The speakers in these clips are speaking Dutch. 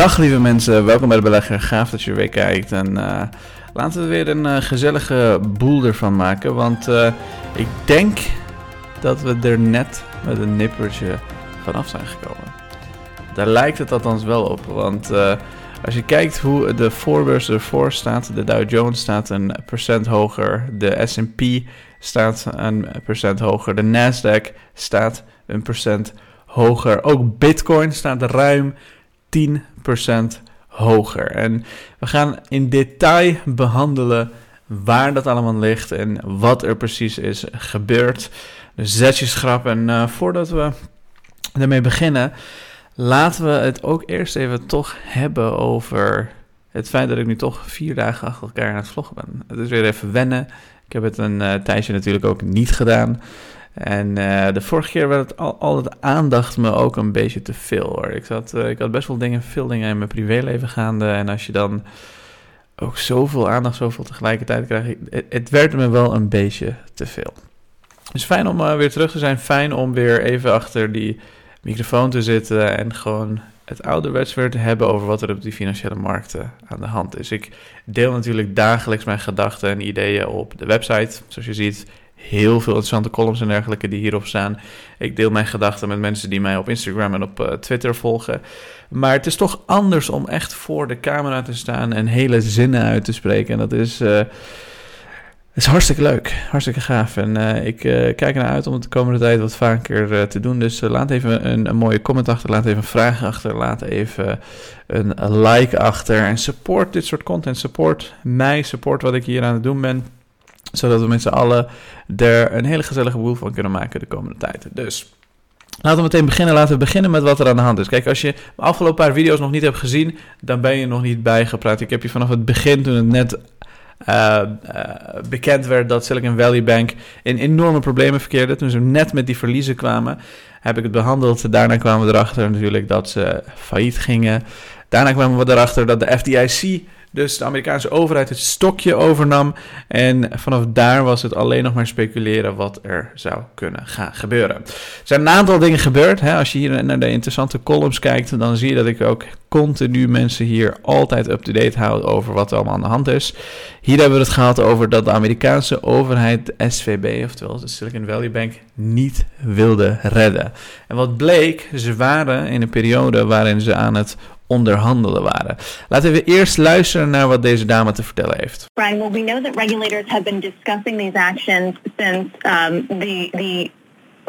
Dag lieve mensen, welkom bij de belegger. Gaaf dat je weer kijkt. En uh, laten we weer een uh, gezellige boel ervan maken. Want uh, ik denk dat we er net met een nippertje vanaf zijn gekomen. Daar lijkt het althans wel op. Want als je kijkt hoe de voorbeurs ervoor staat, de Dow Jones staat een procent hoger, de S&P staat een procent hoger, de Nasdaq staat een procent hoger. Ook Bitcoin staat ruim 10% hoger. En we gaan in detail behandelen waar dat allemaal ligt en wat er precies is gebeurd. Dus zet schrap en uh, voordat we ermee beginnen, laten we het ook eerst even toch hebben over het feit dat ik nu toch vier dagen achter elkaar aan het vloggen ben. Het is weer even wennen. Ik heb het een uh, tijdje natuurlijk ook niet gedaan. En uh, de vorige keer werd het al, al aandacht me ook een beetje te veel hoor. Ik, zat, uh, ik had best wel dingen, veel dingen in mijn privéleven gaande. En als je dan ook zoveel aandacht, zoveel tegelijkertijd krijgt, het, het werd me wel een beetje te veel. Dus fijn om uh, weer terug te zijn. Fijn om weer even achter die microfoon te zitten en gewoon het ouderwets weer te hebben over wat er op die financiële markten aan de hand is. Ik deel natuurlijk dagelijks mijn gedachten en ideeën op de website. Zoals je ziet, heel veel interessante columns en dergelijke die hierop staan. Ik deel mijn gedachten met mensen die mij op Instagram en op uh, Twitter volgen. Maar het is toch anders om echt voor de camera te staan en hele zinnen uit te spreken. En dat is, uh, is hartstikke leuk, hartstikke gaaf. En uh, ik kijk ernaar uit om het de komende tijd wat vaker te doen. Dus laat even een, een, mooie comment achter, laat even een vraag achter, laat even een like achter. En support dit soort content, support mij, support wat ik hier aan het doen ben zodat we met z'n allen er een hele gezellige boel van kunnen maken de komende tijd. Dus laten we meteen beginnen. Laten we beginnen met wat er aan de hand is. Kijk, als je de afgelopen paar video's nog niet hebt gezien, dan ben je nog niet bijgepraat. Ik heb je vanaf het begin, toen het net uh, uh, bekend werd dat Silicon Valley Bank in enorme problemen verkeerde, toen ze net met die verliezen kwamen, heb ik het behandeld. Daarna kwamen we erachter natuurlijk dat ze failliet gingen. Daarna kwamen we erachter dat de FDIC dus de Amerikaanse overheid het stokje overnam. En vanaf daar was het alleen nog maar speculeren wat er zou kunnen gaan gebeuren. Er zijn een aantal dingen gebeurd. Hè. Als je hier naar de interessante columns kijkt, dan zie je dat ik ook continu mensen hier altijd up-to-date houd over wat er allemaal aan de hand is. Hier hebben we het gehad over dat de Amerikaanse overheid de SVB, oftewel de Silicon Valley Bank, niet wilde redden. En wat bleek, ze waren in een periode waarin ze aan het onderhandelen waren. Laten we eerst luisteren naar wat deze dame te vertellen heeft. Brian, well, we know that regulators have been discussing these actions since um, the the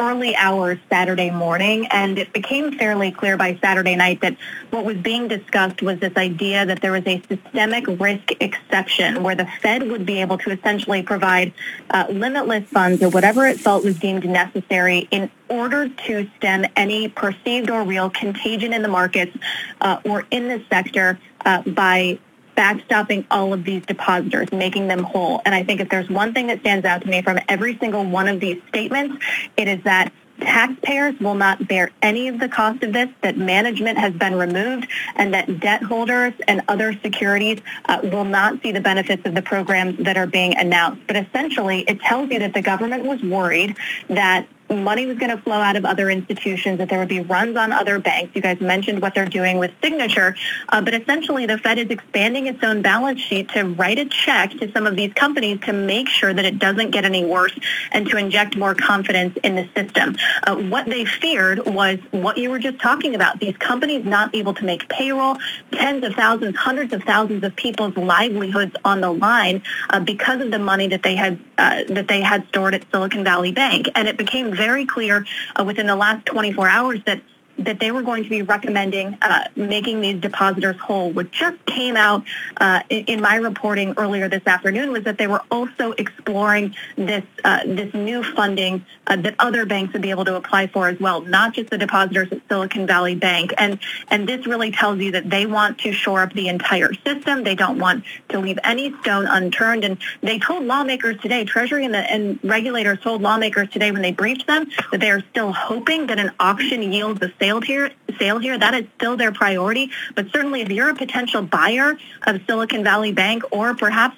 early hours Saturday morning, and it became fairly clear by Saturday night that what was being discussed was this idea that there was a systemic risk exception where the Fed would be able to essentially provide uh, limitless funds or whatever it felt was deemed necessary in order to stem any perceived or real contagion in the markets uh, or in the sector uh, by backstopping all of these depositors, making them whole. And I think if there's one thing that stands out to me from every single one of these statements, it is that taxpayers will not bear any of the cost of this, that management has been removed, and that debt holders and other securities uh, will not see the benefits of the programs that are being announced. But essentially, it tells you that the government was worried that money was going to flow out of other institutions, that there would be runs on other banks. You guys mentioned what they're doing with Signature, uh, but essentially the Fed is expanding its own balance sheet to write a check to some of these companies to make sure that it doesn't get any worse and to inject more confidence in the system. Uh, what they feared was what you were just talking about, these companies not able to make payroll, tens of thousands, hundreds of thousands of people's livelihoods on the line uh, because of the money that they had uh, that they had stored at Silicon Valley Bank. And it became very clear uh, within the last 24 hours that that they were going to be recommending uh, making these depositors whole. What just came out uh, in, in, my reporting earlier this afternoon was that they were also exploring this uh, this new funding uh, that other banks would be able to apply for as well, not just the depositors at Silicon Valley Bank. And and this really tells you that they want to shore up the entire system. They don't want to leave any stone unturned. And they told lawmakers today, Treasury and, the, and regulators told lawmakers today when they briefed them that they are still hoping that an auction yields a sale here, sale here. That is still their priority. But certainly if you're a potential buyer of Silicon Valley Bank or perhaps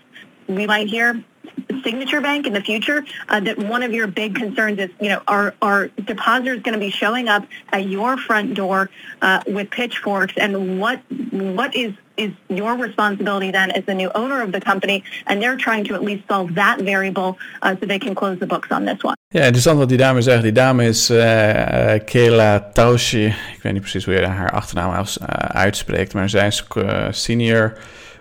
we might hear Signature Bank in the future, uh, that one of your big concerns is, you know, are, are depositors going to be showing up at your front door uh, with pitchforks? And what what is is your responsibility then as the new owner of the company? And they're trying to at least solve that variable uh, so they can close the books on this one. Ja, interessant wat die dame zegt. Die dame is uh, Kayla Taushi. Ik weet niet precies hoe je haar achternaam uh, uitspreekt, maar zij is senior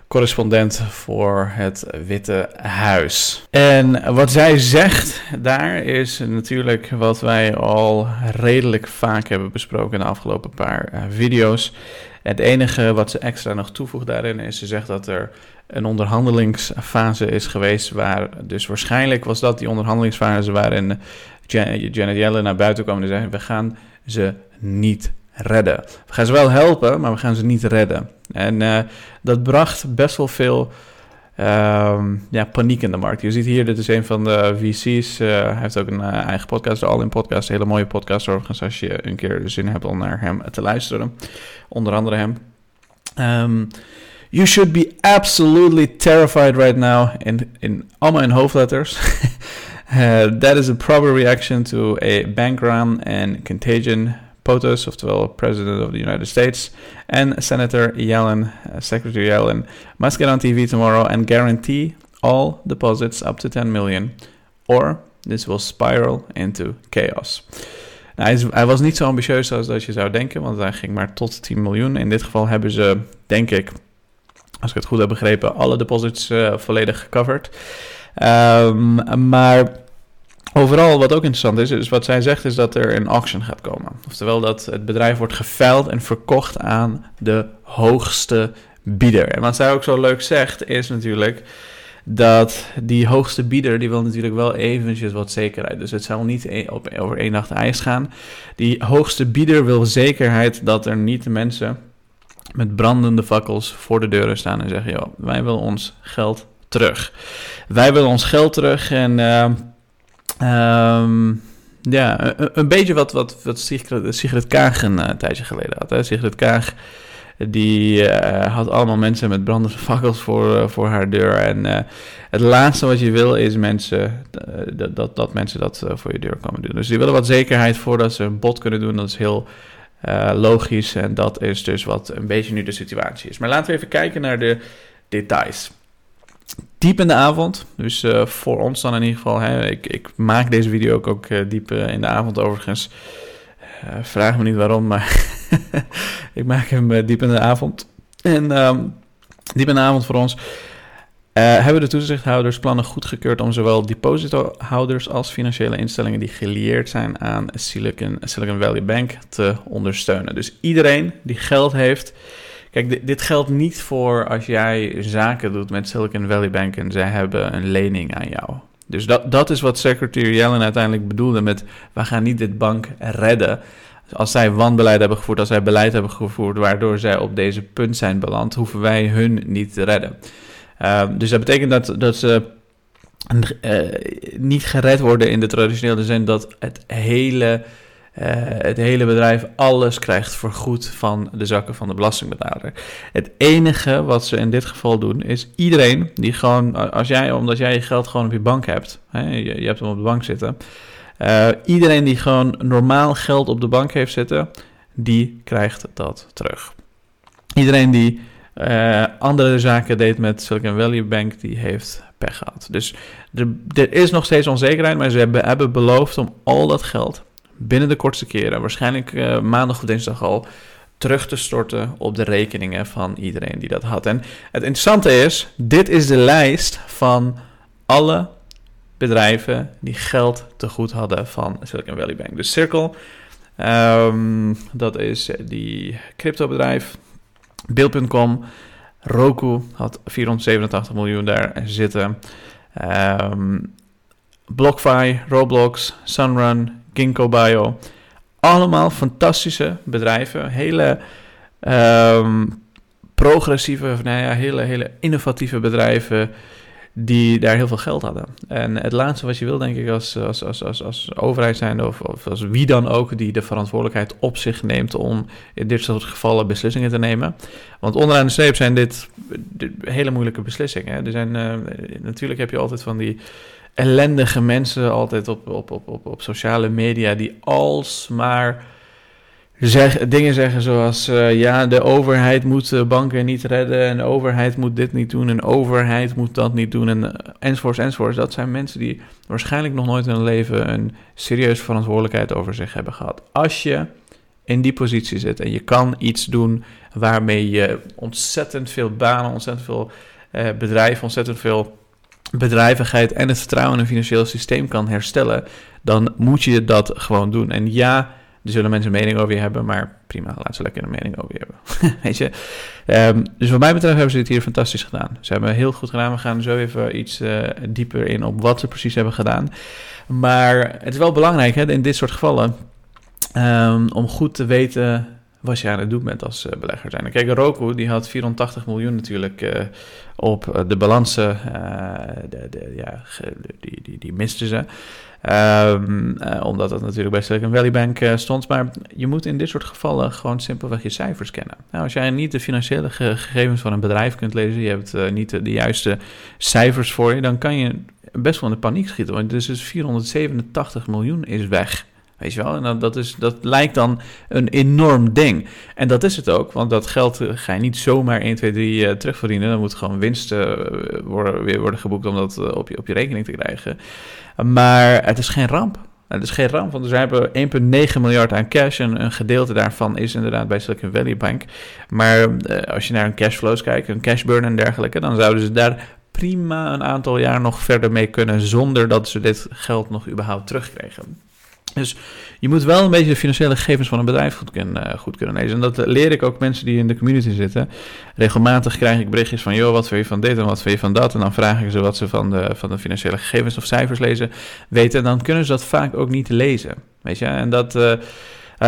correspondent voor het Witte Huis. En wat zij zegt daar is natuurlijk wat wij al redelijk vaak hebben besproken in de afgelopen paar video's. Het enige wat ze extra nog toevoegt daarin is, ze zegt dat er een onderhandelingsfase is geweest waar, dus waarschijnlijk was dat die onderhandelingsfase waarin Janet Yellen naar buiten kwam en zei, we gaan ze niet redden. We gaan ze wel helpen, maar we gaan ze niet redden. En uh, dat bracht best wel veel uh, ja, paniek in de markt. Je ziet hier, dit is een van de VC's. Uh, hij heeft ook een uh, eigen podcast, de All In Podcast. Een hele mooie podcast overigens, als je een keer de zin hebt om naar hem te luisteren. Onder andere hem. Um, you should be absolutely terrified right now in, in allemaal in hoofdletters. that is a proper reaction to a bank run and contagion POTUS, oftewel President of the United States, and Senator Yellen, uh, Secretary Yellen, must get on TV tomorrow and guarantee all deposits up to 10 million, or this will spiral into chaos. Nou, hij, was niet zo ambitieus als dat je zou denken, want hij ging maar tot 10 miljoen. In dit geval hebben ze, denk ik, als ik het goed heb begrepen, alle deposits uh, volledig gecoverd. Um, maar Overal, wat ook interessant is, is wat zij zegt, is dat er een auction gaat komen. Oftewel dat het bedrijf wordt geveild en verkocht aan de hoogste bieder. En wat zij ook zo leuk zegt, is natuurlijk dat die hoogste bieder, die wil natuurlijk wel eventjes wat zekerheid. Dus het zal niet e- op, over één nacht ijs gaan. Die hoogste bieder wil zekerheid dat er niet mensen met brandende fakkels voor de deuren staan en zeggen, joh, wij willen ons geld terug. Wij willen ons geld terug en... Uh, Um, ja, een, beetje wat, wat, wat Sigrid, Sigrid Kaag een uh, tijdje geleden had. Hè. Sigrid Kaag die uh, had allemaal mensen met brandende fakkels voor, uh, voor haar deur. En het laatste wat je wil is mensen, dat, dat, mensen dat voor je deur komen doen. Dus die willen wat zekerheid voordat ze een bod kunnen doen. Dat is heel logisch en dat is dus wat een beetje nu de situatie is. Maar laten we even kijken naar de details diep in de avond. Dus uh, voor ons dan in ieder geval. Hè, ik, ik maak deze video ook, ook uh, diep uh, in de avond overigens. vraag me niet waarom, maar ik maak hem diep in de avond. En um, diep in de avond voor ons hebben de toezichthouders plannen goedgekeurd om zowel depositohouders als financiële instellingen die gelieerd zijn aan Silicon, Silicon Valley Bank te ondersteunen. Dus iedereen die geld heeft Kijk, dit, geldt niet voor als jij zaken doet met Silicon Valley Bank en zij hebben een lening aan jou. Dus dat, dat is wat Secretary Yellen uiteindelijk bedoelde met: we gaan niet dit bank redden. Als zij wanbeleid hebben gevoerd, als zij beleid hebben gevoerd waardoor zij op deze punt zijn beland, hoeven wij hun niet te redden. Uh, dus dat betekent dat, dat ze uh, niet gered worden in de traditionele zin dat het hele uh, het hele bedrijf alles krijgt vergoed van de zakken van de belastingbetaler. Het enige wat ze in dit geval doen is iedereen die gewoon, als jij, omdat jij je geld gewoon op je bank hebt, hè, je, hebt hem op de bank zitten, uh, iedereen die gewoon normaal geld op de bank heeft zitten, die krijgt dat terug. Iedereen die uh, andere zaken deed met Silicon Valley Bank, die heeft pech gehad. Dus er, er is nog steeds onzekerheid, maar ze hebben, hebben beloofd om al dat geld binnen de kortste keren, waarschijnlijk uh, maandag of dinsdag al, terug te storten op de rekeningen van iedereen die dat had. En het interessante is, dit is de lijst van alle bedrijven die geld te goed hadden van Silicon Valley Bank. Dus Circle, um, dat is die cryptobedrijf, Bill.com, Roku had 487 miljoen daar zitten. Um, BlockFi, Roblox, Sunrun, Ginkgo Bio. Allemaal fantastische bedrijven. Hele um, progressieve, nou ja, hele, hele innovatieve bedrijven. Die daar heel veel geld hadden. En het laatste wat je wil, denk ik, als, als, als, als, als overheid zijn of, of als wie dan ook die de verantwoordelijkheid op zich neemt om in dit soort gevallen beslissingen te nemen. Want onderaan de streep zijn dit, hele moeilijke beslissingen. Er zijn, uh, natuurlijk heb je altijd van die ellendige mensen altijd op, op, op, op, op sociale media die alsmaar zeg, dingen zeggen zoals: uh, ja, de overheid moet banken niet redden. En de overheid moet dit niet doen. En de overheid moet dat niet doen. En, eh, enzovoorts, enzovoorts. Dat zijn mensen die waarschijnlijk nog nooit in hun leven een serieuze verantwoordelijkheid over zich hebben gehad. Als je in die positie zit en je kan iets doen waarmee je ontzettend veel banen, ontzettend veel uh, bedrijven, ontzettend veel bedrijvigheid en het vertrouwen in een financieel systeem kan herstellen, dan moet je dat gewoon doen. En ja er zullen mensen een mening over je hebben, maar prima, laat ze lekker een mening over je hebben. Weet je? Um, dus wat mij betreft hebben ze dit hier fantastisch gedaan. Ze hebben heel goed gedaan. We gaan zo even iets uh, dieper in op wat ze precies hebben gedaan. Maar het is wel belangrijk hè, in dit soort gevallen um, om goed te weten wat je aan het doen bent als uh, belegger zijn. Kijk, Roku die had 480 miljoen natuurlijk uh, op de balansen. de, de, ja, die, die, die misten ze. Uh, omdat dat natuurlijk bij Silicon Valley Bank stond. Maar je moet in dit soort gevallen gewoon simpelweg je cijfers kennen. Nou, als jij niet de financiële gegevens van een bedrijf kunt lezen, je hebt niet de, de, juiste cijfers voor je, dan kan je best wel in de paniek schieten. Want dus 487 miljoen is weg. Weet je wel? En dat, is, dat lijkt dan een enorm ding. En dat is het ook, want dat geld ga je niet zomaar 1, 2, 3 uh, terugverdienen. Dan moet gewoon winst uh, worden, weer worden geboekt om dat uh, op, je, op je rekening te krijgen. Maar het is geen ramp. Het is geen ramp, want ze hebben 1,9 miljard aan cash en een gedeelte daarvan is inderdaad bij Silicon Valley Bank. Maar als je naar hun cashflows kijkt, een cashburn en dergelijke, dan zouden ze daar prima een aantal jaar nog verder mee kunnen zonder dat ze dit geld nog überhaupt terugkregen. Dus je moet wel een beetje de financiële gegevens van een bedrijf goed, kunnen, uh, goed kunnen lezen. En dat leer ik ook mensen die in de community zitten. Regelmatig krijg ik berichtjes van, joh, wat vind je van dit en wat vind je van dat? En dan vraag ik ze wat ze van de, van de financiële gegevens of cijfers lezen weten. En dan kunnen ze dat vaak ook niet lezen. Weet je, en dat... Uh,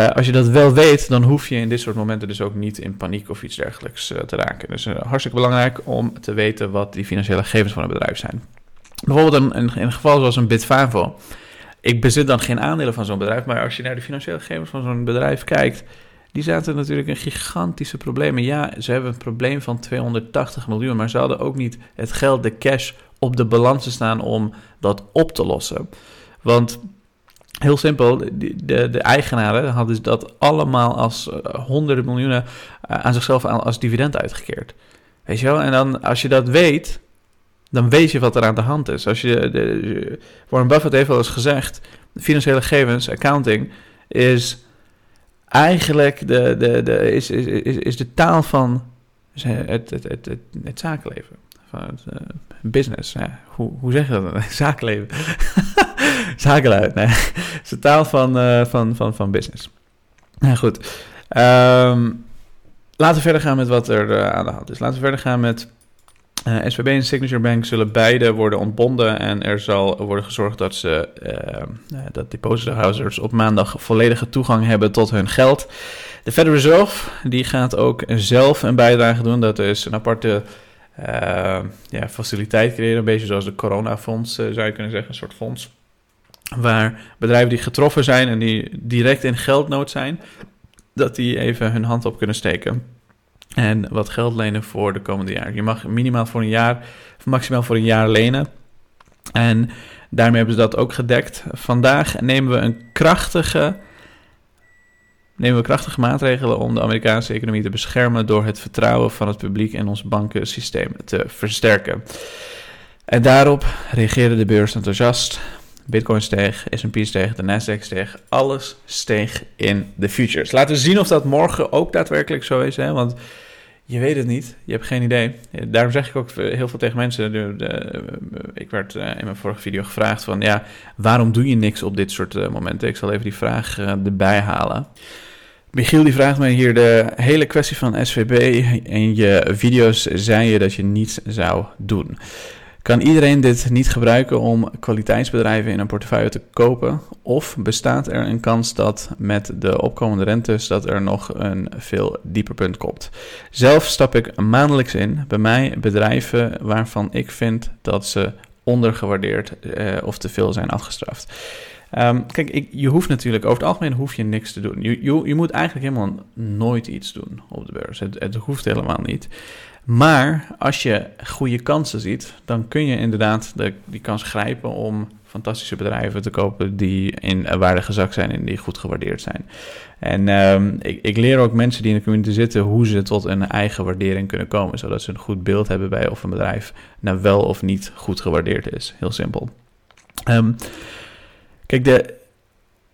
als je dat wel weet, dan hoef je in dit soort momenten dus ook niet in paniek of iets dergelijks te raken. Dus uh, hartstikke belangrijk om te weten wat die financiële gegevens van een bedrijf zijn. Bijvoorbeeld in, in een geval zoals een Bitfavo ik bezit dan geen aandelen van zo'n bedrijf, maar als je naar de financiële gegevens van zo'n bedrijf kijkt, die zaten natuurlijk in gigantische problemen. Ja, ze hebben een probleem van 280 miljoen, maar ze hadden ook niet het geld, de cash op de balansen staan om dat op te lossen. Want heel simpel, de, de, eigenaren hadden dat allemaal als uh, honderden miljoenen uh, aan zichzelf als dividend uitgekeerd. Weet je wel? En dan als je dat weet, dan weet je wat er aan de hand is. Als je, de, Warren Buffett heeft wel eens gezegd, financiële gegevens, accounting, is eigenlijk de, de, de, is, is, is, is de taal van het, het, het, het, zakenleven. Van het uh, business. Hoe, hoe zeg je dat? zakenleven. Zakenluid. Het is de taal van, uh, van, van, van business. Nou goed. Um, laten we verder gaan met wat er uh, aan de hand is. Laten we verder gaan met uh, SVB en Signature Bank zullen beide worden ontbonden en er zal worden gezorgd dat ze uh, dat depositohouders op maandag volledige toegang hebben tot hun geld. De Federal Reserve die gaat ook zelf een bijdrage doen. Dat is een aparte ja, faciliteit creëren, een beetje zoals de coronafonds zou je kunnen zeggen, een soort fonds. Waar bedrijven die getroffen zijn en die direct in geldnood zijn, dat die even hun hand op kunnen steken en wat geld lenen voor de komende jaar. Je mag minimaal voor een jaar, of maximaal voor een jaar lenen. En daarmee hebben ze dat ook gedekt. Vandaag nemen we een krachtige, nemen we krachtige maatregelen om de Amerikaanse economie te beschermen door het vertrouwen van het publiek in ons bankensysteem te versterken. En daarop reageerde de beurs enthousiast. Bitcoin steeg, S&P steeg, de Nasdaq steeg, alles steeg in de futures. Laten we zien of dat morgen ook daadwerkelijk zo is, hè? want je weet het niet, je hebt geen idee. Daarom zeg ik ook heel veel tegen mensen. De, de, ik werd eh, in mijn vorige video gevraagd van, ja, waarom doe je niks op dit soort momenten? Ik zal even die vraag erbij halen. Michiel die vraagt mij hier de hele kwestie van SVB. In je video's zei je dat je niets zou doen. Kan iedereen dit niet gebruiken om kwaliteitsbedrijven in een portefeuille te kopen? Of bestaat er een kans dat met de opkomende rentes dat er nog een veel dieper punt komt? Zelf stap ik maandelijks in bij mij bedrijven waarvan ik vind dat ze ondergewaardeerd eh, of te veel zijn afgestraft. Ehm, kijk, ik, je hoeft natuurlijk, over het algemeen hoef je niks te doen. Je, je, je moet eigenlijk helemaal nooit iets doen op de beurs. Het, het hoeft helemaal niet. Maar als je goede kansen ziet, dan kun je inderdaad de, die kans grijpen om fantastische bedrijven te kopen die in een waardige zak zijn en die goed gewaardeerd zijn. En um, ik, ik, leer ook mensen die in de community zitten hoe ze tot een eigen waardering kunnen komen, zodat ze een goed beeld hebben bij of een bedrijf nou wel of niet goed gewaardeerd is. Heel simpel. Um, kijk, de,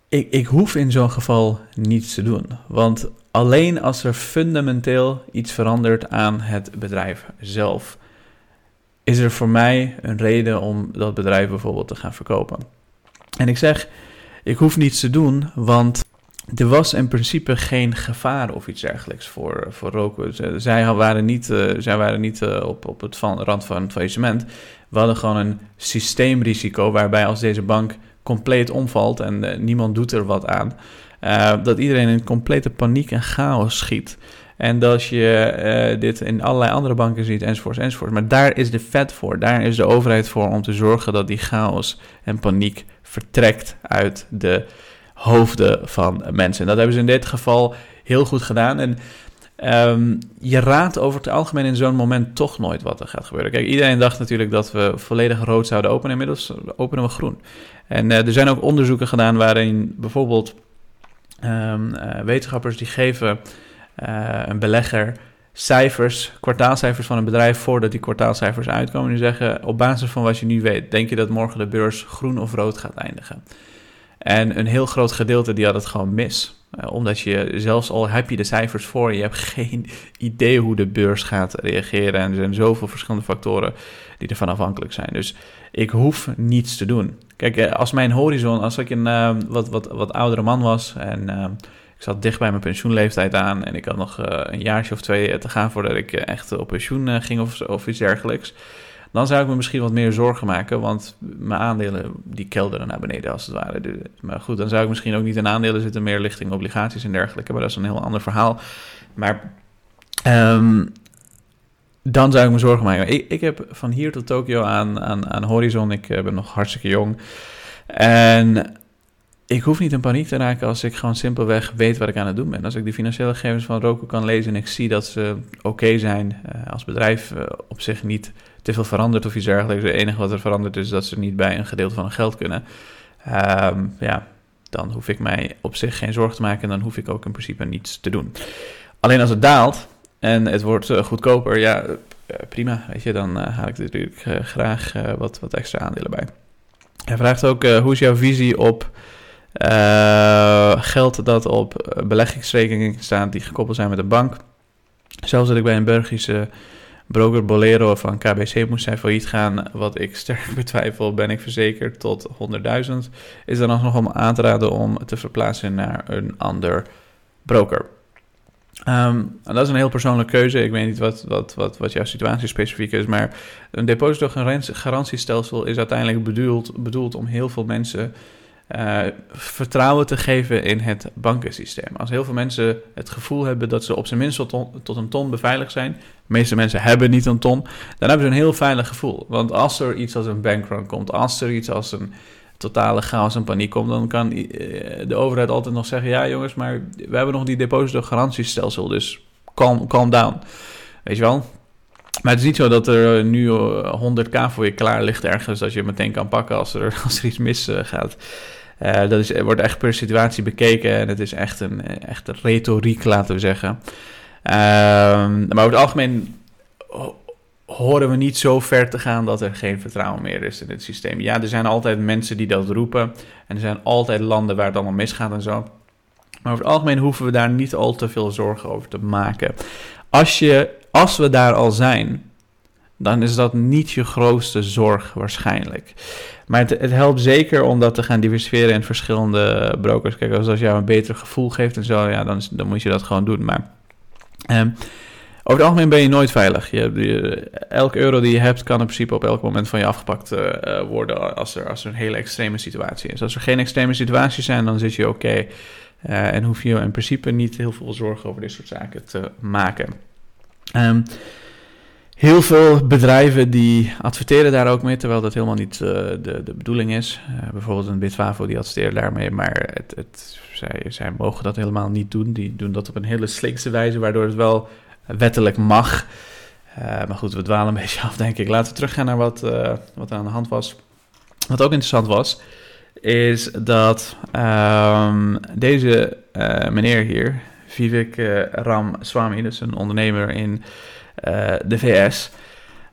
ik, ik hoef in zo'n geval niets te doen. Want alleen als er fundamenteel iets verandert aan het bedrijf zelf, is er voor mij een reden om dat bedrijf bijvoorbeeld te gaan verkopen. En ik zeg, ik hoef niets te doen, want er was in principe geen gevaar of iets dergelijks voor, voor roken. Zij waren niet, zij waren niet op, op het rand van het faillissement. We hadden gewoon een systeemrisico waarbij als deze bank compleet omvalt en uh, niemand doet er wat aan, dat iedereen in complete paniek en chaos schiet. En dat je dit in allerlei andere banken ziet, enzovoorts, enzovoorts. Maar daar is de Fed voor. Daar is de overheid voor om te zorgen dat die chaos en paniek vertrekt uit de hoofden van mensen. En dat hebben ze in dit geval heel goed gedaan. En um, je raadt over het algemeen in zo'n moment toch nooit wat er gaat gebeuren. Kijk, iedereen dacht natuurlijk dat we volledig rood zouden openen. Inmiddels openen we groen. En uh, er zijn ook onderzoeken gedaan waarin bijvoorbeeld um, uh, wetenschappers die geven uh, een belegger cijfers, kwartaalcijfers van een bedrijf voordat die kwartaalcijfers uitkomen. Die zeggen op basis van wat je nu weet, denk je dat morgen de beurs groen of rood gaat eindigen. En een heel groot gedeelte die had het gewoon mis. Uh, omdat je zelfs al heb je de cijfers voor, je hebt geen idee hoe de beurs gaat reageren. En er zijn zoveel verschillende factoren die ervan afhankelijk zijn. Dus ik hoef niets te doen. Kijk, eh, als mijn horizon, als ik een uh, wat, wat, wat oudere man was en uh, ik zat dicht bij mijn pensioenleeftijd aan en ik had nog een jaartje of twee te gaan voordat ik echt op pensioen ging of, of iets dergelijks dan zou ik me misschien wat meer zorgen maken, want mijn aandelen die kelderen naar beneden als het ware. Maar goed, dan zou ik misschien ook niet in aandelen zitten, meer lichting obligaties en dergelijke, maar dat is een heel ander verhaal. Maar um, dan zou ik me zorgen maken. Ik, ik heb van hier tot Tokio aan, aan, aan horizon, ik ben nog hartstikke jong. En ik hoef niet in paniek te raken als ik gewoon simpelweg weet wat ik aan het doen ben. Als ik de financiële gegevens van Roku kan lezen en ik zie dat ze oké zijn, uh, als bedrijf uh, op zich niet te veel verandert of iets dergelijks. Het enige wat er verandert is dat ze niet bij een gedeelte van hun geld kunnen. Um, ja, dan hoef ik mij op zich geen zorgen te maken en dan hoef ik ook in principe niets te doen. Alleen als het daalt en het wordt uh, goedkoper, ja, prima, weet je, dan haal ik natuurlijk graag wat, wat extra aandelen bij. Hij vraagt ook, hoe is jouw visie op uh, geld dat op beleggingsrekeningen staat die gekoppeld zijn met een bank. Zelfs dat ik bij een Belgische broker Bolero van KBC moest zijn failliet gaan, wat ik sterk betwijfel, ben ik verzekerd tot 100.000, is dan nog om aan te raden om te verplaatsen naar een ander broker. En dat is een heel persoonlijke keuze. Ik weet niet wat, wat, wat, wat jouw situatie specifiek is, maar een depositogarantiestelsel is uiteindelijk bedoeld, bedoeld om heel veel mensen uh, vertrouwen te geven in het bankensysteem. Als heel veel mensen het gevoel hebben dat ze op zijn minst tot, een ton beveiligd zijn, de meeste mensen hebben niet een ton, dan hebben ze een heel veilig gevoel. Want als er iets als een bankrun komt, als er iets als een totale chaos en paniek komt, dan kan eh, de overheid altijd nog zeggen: ja, jongens, maar we hebben nog die depositogarantiestelsel, dus calm, calm down. Weet je wel? Maar het is niet zo dat er nu 100k voor je klaar ligt ergens dat je meteen kan pakken als er, als er iets misgaat. Uh, dat is, wordt echt per situatie bekeken en het is echt een echt retoriek, laten we zeggen. Uh, maar over het algemeen horen we niet zo ver te gaan dat er geen vertrouwen meer is in het systeem. Ja, er zijn altijd mensen die dat roepen en er zijn altijd landen waar het allemaal misgaat en zo. Maar over het algemeen hoeven we daar niet al te veel zorgen over te maken. Als, je, als we daar al zijn, dan is dat niet je grootste zorg waarschijnlijk. Maar het, het, helpt zeker om dat te gaan diversifiëren in verschillende brokers. Kijk, als dat jou een beter gevoel geeft en zo, ja, dan, dan moet je dat gewoon doen. Maar um, over het algemeen ben je nooit veilig. Je, euro die je hebt kan in principe op elk moment van je afgepakt uh, worden als er, als er een hele extreme situatie is. Als er geen extreme situaties zijn, dan zit je oké. Uh, en hoef je in principe niet heel veel zorgen over dit soort zaken te maken. Um, heel veel bedrijven die adverteren daar ook mee, terwijl dat helemaal niet uh, de, de bedoeling is. Uh, bijvoorbeeld een Bitfavo die adverteert daarmee, maar het, het, zij, mogen dat helemaal niet doen. Die doen dat op een hele slinkse wijze, waardoor het wel wettelijk mag. Uh, maar goed, we dwalen een beetje af, denk ik. Laten we teruggaan naar wat, wat aan de hand was. Wat ook interessant was, is dat um, deze meneer hier, Vivek Ram Swami, dus een ondernemer in uh, de VS.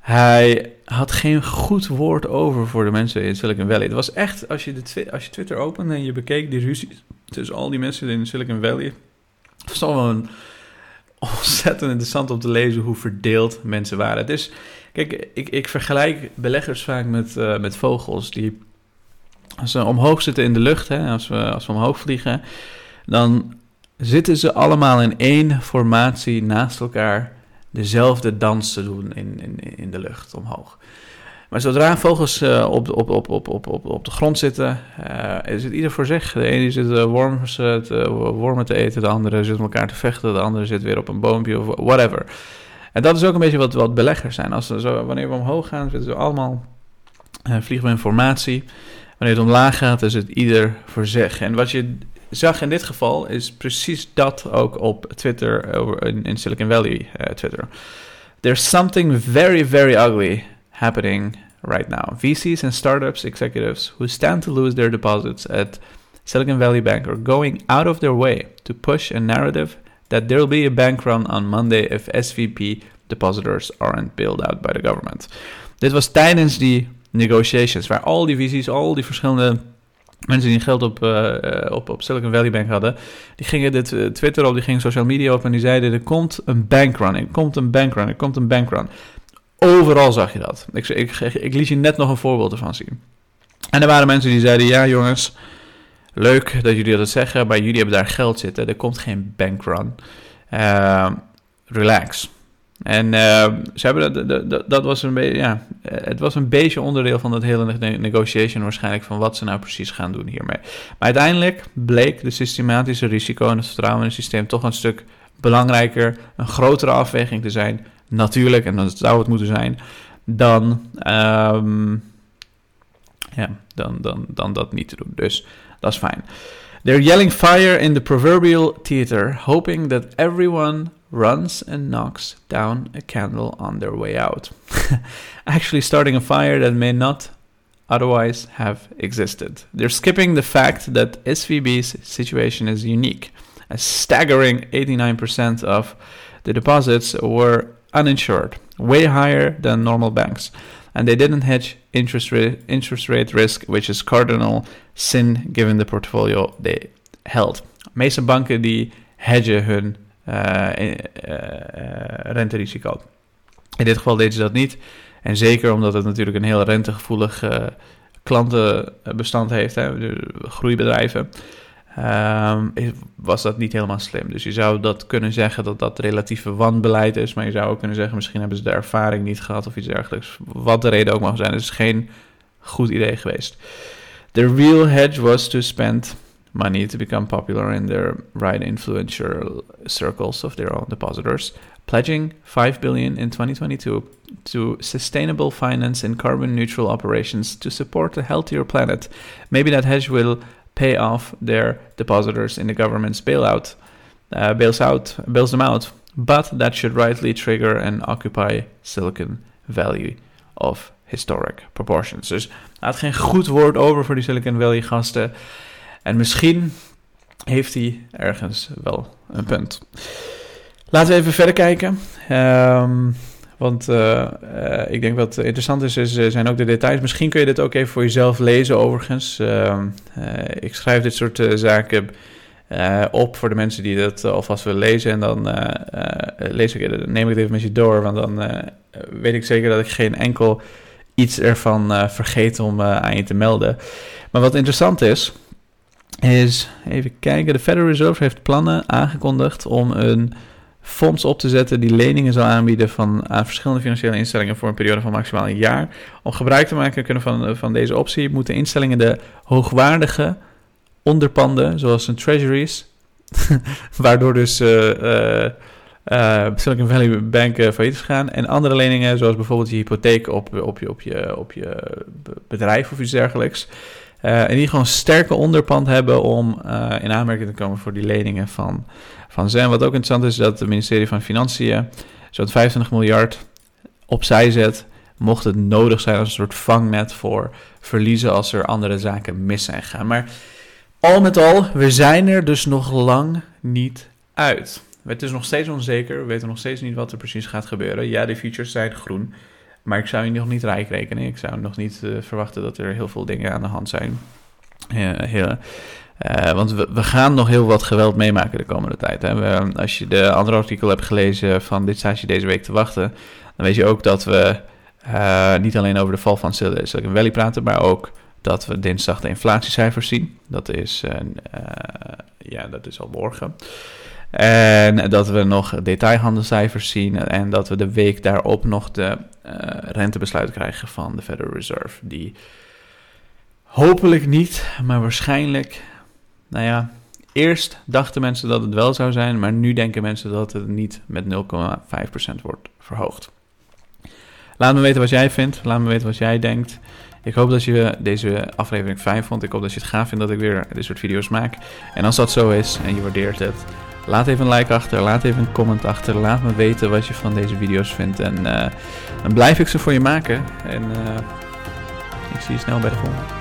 Hij had geen goed woord over voor de mensen in Silicon Valley. Het was echt, als je, de als je Twitter opende en je bekeek die ruzie tussen al die mensen in Silicon Valley. Het was al een ontzettend interessant om te lezen hoe verdeeld mensen waren. Dus kijk, ik, ik vergelijk beleggers vaak met, uh, met vogels die als ze omhoog zitten in de lucht, hè, als, we, als we omhoog vliegen, dan zitten ze allemaal in één formatie naast elkaar dezelfde dans te doen in, in, in de lucht omhoog. Maar zodra vogels uh, op, op, op, op, op, op, op de grond zitten, uh, is het ieder voor zich. De ene zit uh, wormen, te, te eten, de andere zit elkaar te vechten, de andere zit weer op een boompje of whatever. En dat is ook een beetje wat, wat beleggers zijn. Als zo, wanneer we omhoog gaan, zitten we allemaal, vliegen we in formatie. Wanneer het omlaag gaat, is het ieder voor zich. En wat je zag in dit geval is precies dat ook op Twitter, in, in Silicon Valley uh, Twitter. There's something very, very ugly happening right now. VCs and startups executives who stand to lose their deposits at Silicon Valley Bank are going out of their way to push a narrative that there will be a bank run on Monday if SVP depositors aren't bailed out by the government. Dit was tijdens die negotiations, waar al die visies, al die verschillende mensen die geld op, uh, op, op Silicon Valley Bank hadden, die gingen dit uh, Twitter op, die gingen social media op en die zeiden: er komt een bankrun, er komt een bankrun, er komt een bankrun. Overal zag je dat. Ik, ik, ik, liet je net nog een voorbeeld ervan zien. En er waren mensen die zeiden: ja, jongens, leuk dat jullie dat zeggen, maar jullie hebben daar geld zitten. Er komt geen bankrun. Relax. En uh, ze hebben dat, dat, dat, was een beetje, ja, eh, het was een beetje onderdeel van dat hele negotiation waarschijnlijk van wat ze nou precies gaan doen hiermee. Maar uiteindelijk bleek de systematische risico en het vertrouwen in het systeem toch een stuk belangrijker, een grotere afweging te zijn, natuurlijk, en dat zou het moeten zijn, dan, um, ja, dan, dan, dan dat niet te doen. Dus dat is fijn. They're yelling fire in the proverbial theater, hoping that everyone runs and knocks down a candle on their way out, actually starting a fire that may not otherwise have existed. They're skipping the fact that SVB's situation is unique. A staggering 89% of the deposits were uninsured, way higher than normal banks, and they didn't hedge interest rate, interest rate risk, which is cardinal sin given the portfolio they held. Meeste banken die hedgen hun renterisico. In dit geval deden ze dat niet. En zeker omdat het natuurlijk een heel rentegevoelig klantenbestand heeft, hè, groeibedrijven. Um, was dat niet helemaal slim. Dus je zou dat kunnen zeggen dat dat relatieve wanbeleid is. Maar je zou ook kunnen zeggen, misschien hebben ze de ervaring niet gehad of iets dergelijks. Wat de reden ook mag zijn. Het is geen goed idee geweest. The real hedge was to spend money to become popular in their right influential circles of their own depositors, pledging 5 billion in 2022 to sustainable finance and carbon neutral operations to support a healthier planet. Maybe that hedge will pay off their depositors in the government's bailout, uh, bails out, bails them out, but that should rightly trigger and occupy Silicon Valley of historic proportions. Dus hij geen goed woord over voor die Silicon Valley gasten. En misschien heeft hij ergens wel een punt. Laten we even verder kijken. Um, want uh, uh, ik denk wat interessant is, is, eh, zijn ook de details. Misschien kun je dit ook even voor jezelf lezen, overigens. Uh, ik schrijf dit soort zaken op voor de mensen die dat alvast willen lezen. En dan lees ik, neem ik het even met je door. Want dan weet ik zeker dat ik geen enkel iets ervan vergeet om aan je te melden. Maar wat interessant is, is even kijken. De Federal Reserve heeft plannen aangekondigd om een fonds op te zetten die leningen zal aanbieden van, aan verschillende financiële instellingen voor een periode van maximaal een jaar. Om gebruik te maken kunnen van, van deze optie moeten instellingen de hoogwaardige onderpanden, zoals een treasuries, waardoor dus uh, uh, Silicon Valley Bank uh, failliet is gegaan. En andere leningen, zoals bijvoorbeeld je hypotheek op, op, je, op, je, op je bedrijf of iets dergelijks. En die gewoon sterke onderpand hebben om in aanmerking te komen voor die leningen van, van Zen. Wat ook interessant is, dat het ministerie van Financiën zo'n 25 miljard opzij zet. Mocht het nodig zijn als een soort vangnet voor verliezen als er andere zaken mis zijn gegaan. Maar al met al, we zijn er dus nog lang niet uit. Het is nog steeds onzeker. We weten nog steeds niet wat er precies gaat gebeuren. Ja, de features zijn groen. Maar ik zou je nog niet rijk rekenen. Ik zou nog niet uh, verwachten dat er heel veel dingen aan de hand zijn. Uh, want we, gaan nog heel wat geweld meemaken de komende tijd. Hè. We, als je de andere artikel hebt gelezen van dit staat je deze week te wachten, dan weet je ook dat we niet alleen over de val van Silicon Valley praten, maar ook dat we dinsdag de inflatiecijfers zien. Dat is, ja, dat is al morgen. En dat we nog detailhandelcijfers zien en dat we de week daarop nog de uh, rentebesluit krijgen van de Federal Reserve. Die hopelijk niet, maar waarschijnlijk, nou ja, eerst dachten mensen dat het wel zou zijn, maar nu denken mensen dat het niet met 0,5% wordt verhoogd. Laat me weten wat jij vindt, laat me weten wat jij denkt. Ik hoop dat je deze aflevering fijn vond. Ik hoop dat je het gaaf vindt dat ik weer dit soort video's maak. En als dat zo is en je waardeert het, Laat even een like achter, laat even een comment achter. Laat me weten wat je van deze video's vindt. En uh, dan blijf ik ze voor je maken. En uh, ik zie je snel bij de volgende.